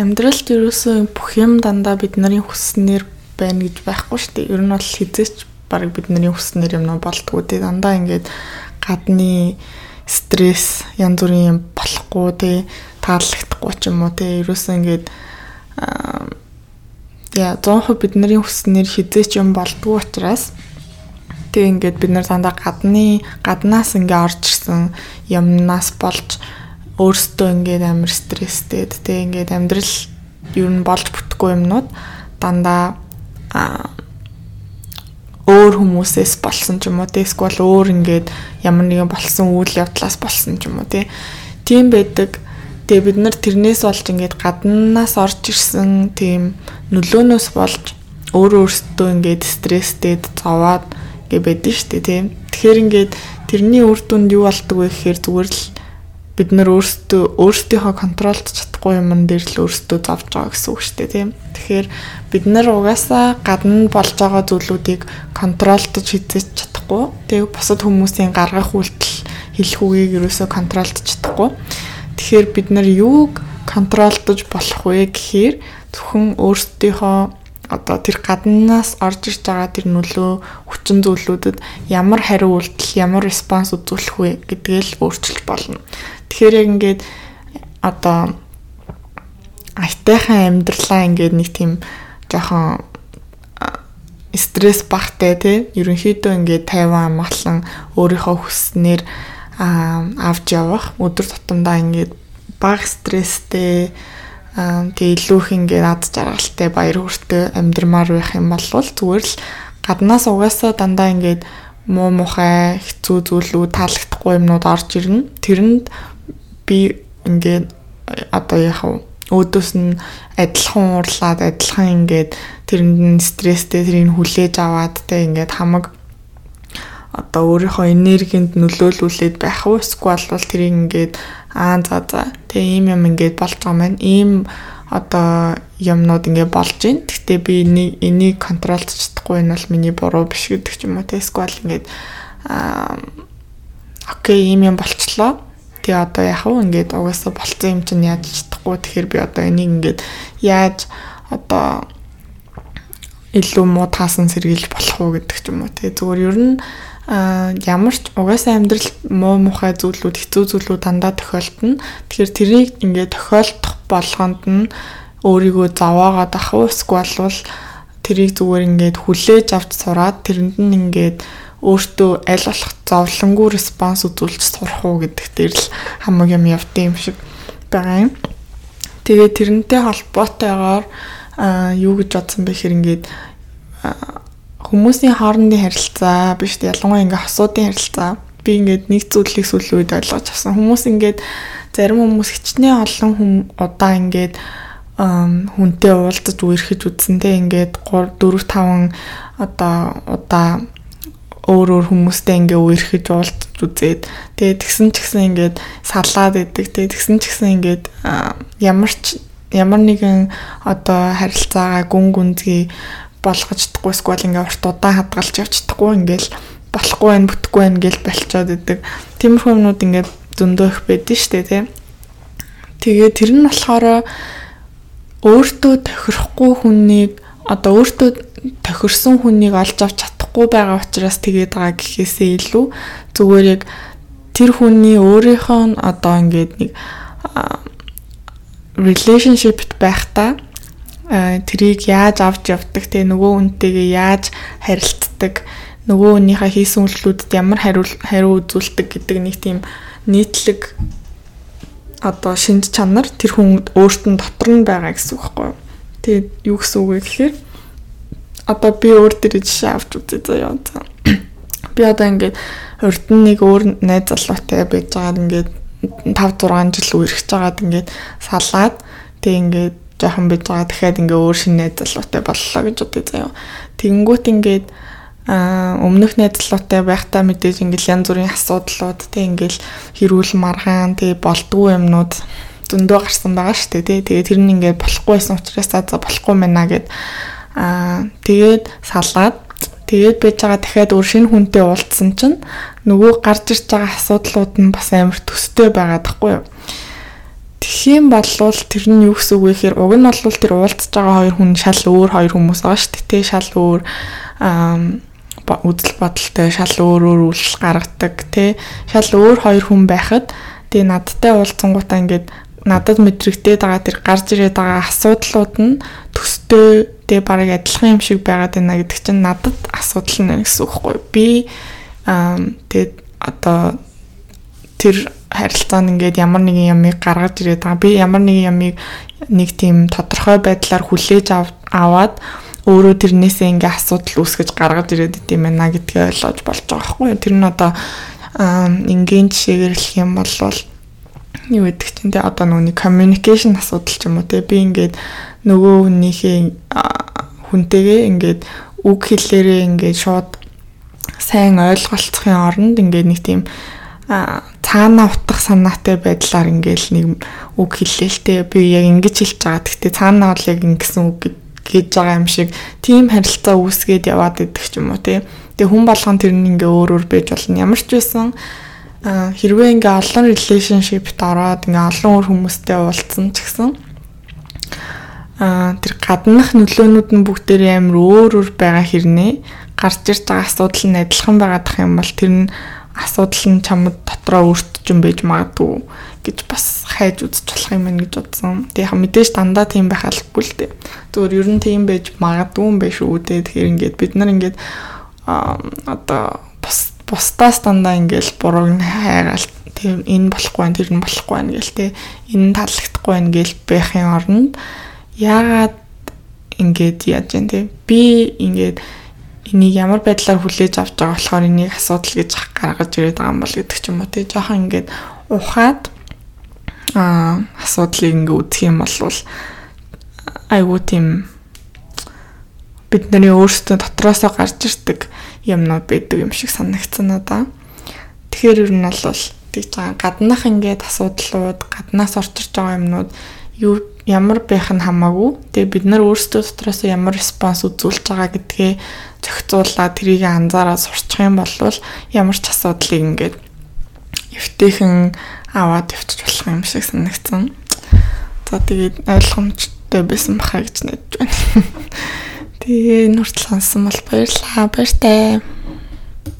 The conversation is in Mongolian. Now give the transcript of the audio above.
Амьдралд ерөөсөө бүх юм дандаа бид нарын хүснээр байна гэж байхгүй шүү дээ. Ер нь бол хизээч баг бид нарын хүснээр юм болдгоо дээ. Дандаа ингээд гадны стресс янз бүрийн юм болохгүй тий таалагдахгүй ч юм уу тий ерөөсөө ингээд яа 100% бидний хүснээр хизээч юм болдгоо учраас тэг ингээд бид нар дандаа гадны гаднаас ингээ орж ирсэн юмнаас болж өөрсдөө ингээд амар стресстэй тэг ингээд амьдрал ер нь болж бүтэхгүй юмнууд дандаа өөр хүмүүсээс болсон ч юм уу эсвэл өөр ингээд ямар нэгэн болсон үйл явдлаас болсон ч юм уу те тийм байдаг. Тэгээ бид нар тэрнээс болж ингээд гаднаас орж ирсэн тийм нөлөөнөөс болж өөр өөртөө ингээд стресстэй зовоод гэ байдэн шүү дээ тийм тэгэхээр ингээд тэрний үр дүнд юу болдог вэ гэхээр зүгээр л бид нар өөрсдөө өөрсдийнхөө контролд чадахгүй юмн дээр л өөрсдөө зовж байгаа гэсэн үг шүү дээ тийм. Тэгэхээр бид нар угаасаа гадна болж байгаа зүйлүүдийг контролдож хийж чадахгүй. Тэгээ бусад хүмүүсийн гаргах үйлдэл хэлэх үгийг ерөөсөө контролдож чадахгүй. Тэгэхээр бид нар юуг контролдож болох вэ гэхээр зөвхөн өөрсдийнхөө одоо тэр гаднаас орж ирж байгаа тэр нөлөө хүчин зүйлүүдэд ямар хариу үйлдэл, ямар респонс үзүүлэх вэ гэдгээ л өөрчилж болно. Тэгэхээр яг ингээд одоо айтайхан амьдралаа ингээд нэг тийм жоохон стресс багтай тий ерөнхийдөө ингээд тайван амгалан өөрийнхөө хүснээр авч явах өдөр тутамдаа ингээд бага стресстэй тэгээ илүү их ингээд ад жаргалтай баяр хүртэй амьдрмаар байх юм бол зүгээр л гаднаас угаасаа дандаа ингээд муу мухай хэцүү зүйлүүд таалагдахгүй юмнууд орж ирнэ. Тэрэнд би ингээд одоо яах вэ? Өөдөөс нь адилхан уурлаад адилхан ингээд тэрэнд нь стресстэй тэрийг хүлээж аваад те ингээд хамаг одоо өөрийнхөө энергинд нөлөөлүүлээд байх уу эсвэл бол тэрийг ингээд аа за за тэгээ ийм юм ингээд болж байгаа маань ийм одоо юмнууд ингээд болж байна. Гэхдээ би энийг энийг контролдож чадахгүй нь бол миний буруу биш гэдэг ч юм уу те эсвэл ингээд аа окей ийм юм болчлоо. Тэгээ одоо яах вэ ингээд угаасаа болцсон юм чинь яаж чадахгүй. Тэгэхээр би одоо энийг ингээд яаж одоо илүү муу таасан сэргийлж болох уу гэдэг ч юм уу те зүгээр ер нь ямар ч угаасаа амьдрал муу мухай зүйлүүд хэцүү зүйлүүд дандаа тохиолдно. Тэгэхээр тэрийг ингээд тохиолдох болгонд нь өөрийгөө заваагаад ах уу эсвэл бол тэрийг зүгээр ингээд хүлээж авч сураад тэрэнд нь ингээд өөртөө аль болох зовлонгүй респонс үзүүлж сурах уу гэдэг дээр л хамаг юм явдсан юм шиг байгаа юм. Тэгээ тэрнтэй холбоотойгоор юу гэж бодсон бэ хэр ингээд хүмүүсийн хоорондын харилцаа биш ялангуяа ингээ хосуудын харилцаа. Би ингээд нэг зүйлийг сүүлийн үед ойлгож авсан. Хүмүүс ингээд зарим хүмүүс хичнээн олон хүм удаа ингээд хүнтэй уулзаж үерхэж үзсэнтэй ингээд 3 4 5 одоо удаа өөр өөр хүмүүстэй ингээ үерхэж уулзаж үзээд тэгээ тэгсэн ч гэсэн ингээд салаад идэг тэгээ тэгсэн ч гэсэн ингээд ямар ч ямар нэгэн одоо харилцаагаа гүн гүнзгий болгож чадахгүй эсвэл ингээ урт удаан хадгалж явж чадахгүй ингээл болохгүй байх бүтэхгүй байх гэл болчоод идэг. Тиймэрхүү юмнууд ингээ зөндөө их байдэн штэ тий. Тэгээ тэр нь болохоор өөртөө тохирохгүй хүнийг одоо өөртөө тохирсон хүнийг олж авч чадахгүй байгаа учраас тэгээд байгаа гэхээсээ илүү зүгээр яг тэр хүний өөрийнхөө одоо ингээд нэг relationship-т байхдаа тэрийг яаж авч явдаг те нөгөө хүнтэйгээ яаж харилцдаг нөгөө хүнийхээ хийсэн үйлдэлүүдэд ямар хариу хариу үзүүлдэг гэдэг нэг тийм нийтлэг одоо шинж чанар тэр хүн өөрт нь дотор нь байгаа гэсэн үг байхгүй юу. Тэгээд юу гэсэн үг вэ гэхээр одоо би өөр дээр жишээ авч үзье заяа. Би одоо ингээд урд нь нэг өөр найз залуутай байж байгаад ингээд 5 6 жил үерхэж байгаад ингээд салаад тэг ингээд жоохон бий байгаа. Дахиад ингээ өөр шинэ найз залуутай боллоо гэж бодъё заяа. Тэнгүүт ингээд а өмнөх найз залуутай байхдаа мэдээж ингээл янз бүрийн асуудлууд тэг ингээл хэрүүл маргаан тэг болдгоо юмнууд зөндөө гарсан байгаа шүү дээ тий. Тэгээд тэр нь ингээд болохгүй байсан учраас за болохгүй мэнэ гэд аа тэгээд салаад тэгээд байж байгаа дахиад өөр шинэ хүнтэй уулзсан чинь нөгөө гарч ирж байгаа асуудлууд нь бас амар төстэй байгаа тахгүй юу. Тэгхийн болвол тэр нь юу гэсэн үг вэ гэхээр уг нь бол тэр уулзж байгаа хоёр хүн шал өөр хоёр хүмүүс байгаа шүү дээ. Шал өөр үзэл бодолтой шал өөр өөр үйл гаргадаг тий. Шал өөр хоёр хүн байхад тэгээ надтай уулзсангуудаа ингээд надад мэдрэгдээд байгаа тэр гарч ирээд байгаа асуудлууд нь төстэй тэгээ бараг адилхан юм шиг байгаад байна гэдэг чинь надад асуудал нэ гэсэн үг хгүй. Би тэгээд одоо тэр харилцаанд ингээд ямар нэгэн ямыг гаргаж ирээд байгаа. Би ямар нэгэн ямыг нэг тийм тодорхой байдлаар хүлээж аваад өөрөө тэрнээсээ ингээ асуудал үүсгэж гаргаж ирээд идэм байна гэдгийг ойлгож болж байгаа байхгүй юу. Тэр нь одоо энгийн жишээгээр хэлэх юм бол юу гэдэг чинь те одоо нүуний communication асуудал ч юм уу те би ингээд нөгөө хүнийхээ хүнтэйгээ ингээд үг хэллээрээ ингээд шууд сайн ойлголцохын оронд ингээд нэг тийм цаана утгах санаатай байдлаар ингээл нэг үг хэллээ л те би яг ингэж хэлж байгаа. Гэхдээ цаана бол яг ингэсэн үг гэж байгаа юм шиг тийм харилцаа үүсгээд яваад идэх ч юм уу те. Тэгээ хүн болгон тэр нь ингээ өөр өөр байж болно. Ямар ч байсан хэрвээ ингээ олон relationship-т ороод ингээ олон өөр хүмүүстэй уулзсан ч гэсэн тэр гаднах нөлөөнүүд нь бүгдээр амар өөр өөр байгаа хэрнээ гарч ирж байгаа асуудал нь адилхан байгаадах юм бол тэр нь асуудал нь чамд дотроо өөртөө юм байж магадгүй гэж бас хайж үзэж болох юм байна гэж бодсон. Тэгээ яг мэдээж дандаа тийм байх албагүй л дээ. Зүгээр ер нь тийм байж магадгүй юм байна шүү дээ. Тэгэхээр ингээд бид нар ингээд а одоо бус бусдаас дандаа ингээд бурууг нь хайгаал тийм энэ болохгүй байх тэр нь болохгүй байх гээл те энэ таалагдахгүй байх гээл байхын оронд яагаад ингээд яаж юм те би ингээд энийг ямар байдлаар хүлээж авч байгаа болохоор энийг асуудал гэж гаргаж ирээд байгаа юм бол гэдэг ч юм уу тий жоохон ингээд ухаад а асуудлыг ингээ үзэх юм бол айгуу тийм бидний өөрсдөө дотроосоо гарч ирдэг юмнууд байдаг юм шиг санагдсан надаа. Тэгэхээр ер нь бол тэгж байгаа гаднах ингээд асуудлууд гаднаас орж ирж байгаа юмнууд юу ямар байх нь хамаагүй. Тэгээ бид нар өөрсдөө дотроос ямар респонс үзүүлж байгаа гэдгээ зохицуулаад тэрийг анзаараад сурчих юм бол ямар ч асуудлыг ингээд эвтэйхэн аваад явчих болох юм шиг санагдсан. За тэгээд ойлгомжтой байсан баха гэж найдаж байна. Тэгээ нүртэл сонсон бол баярлалаа. Баяртай.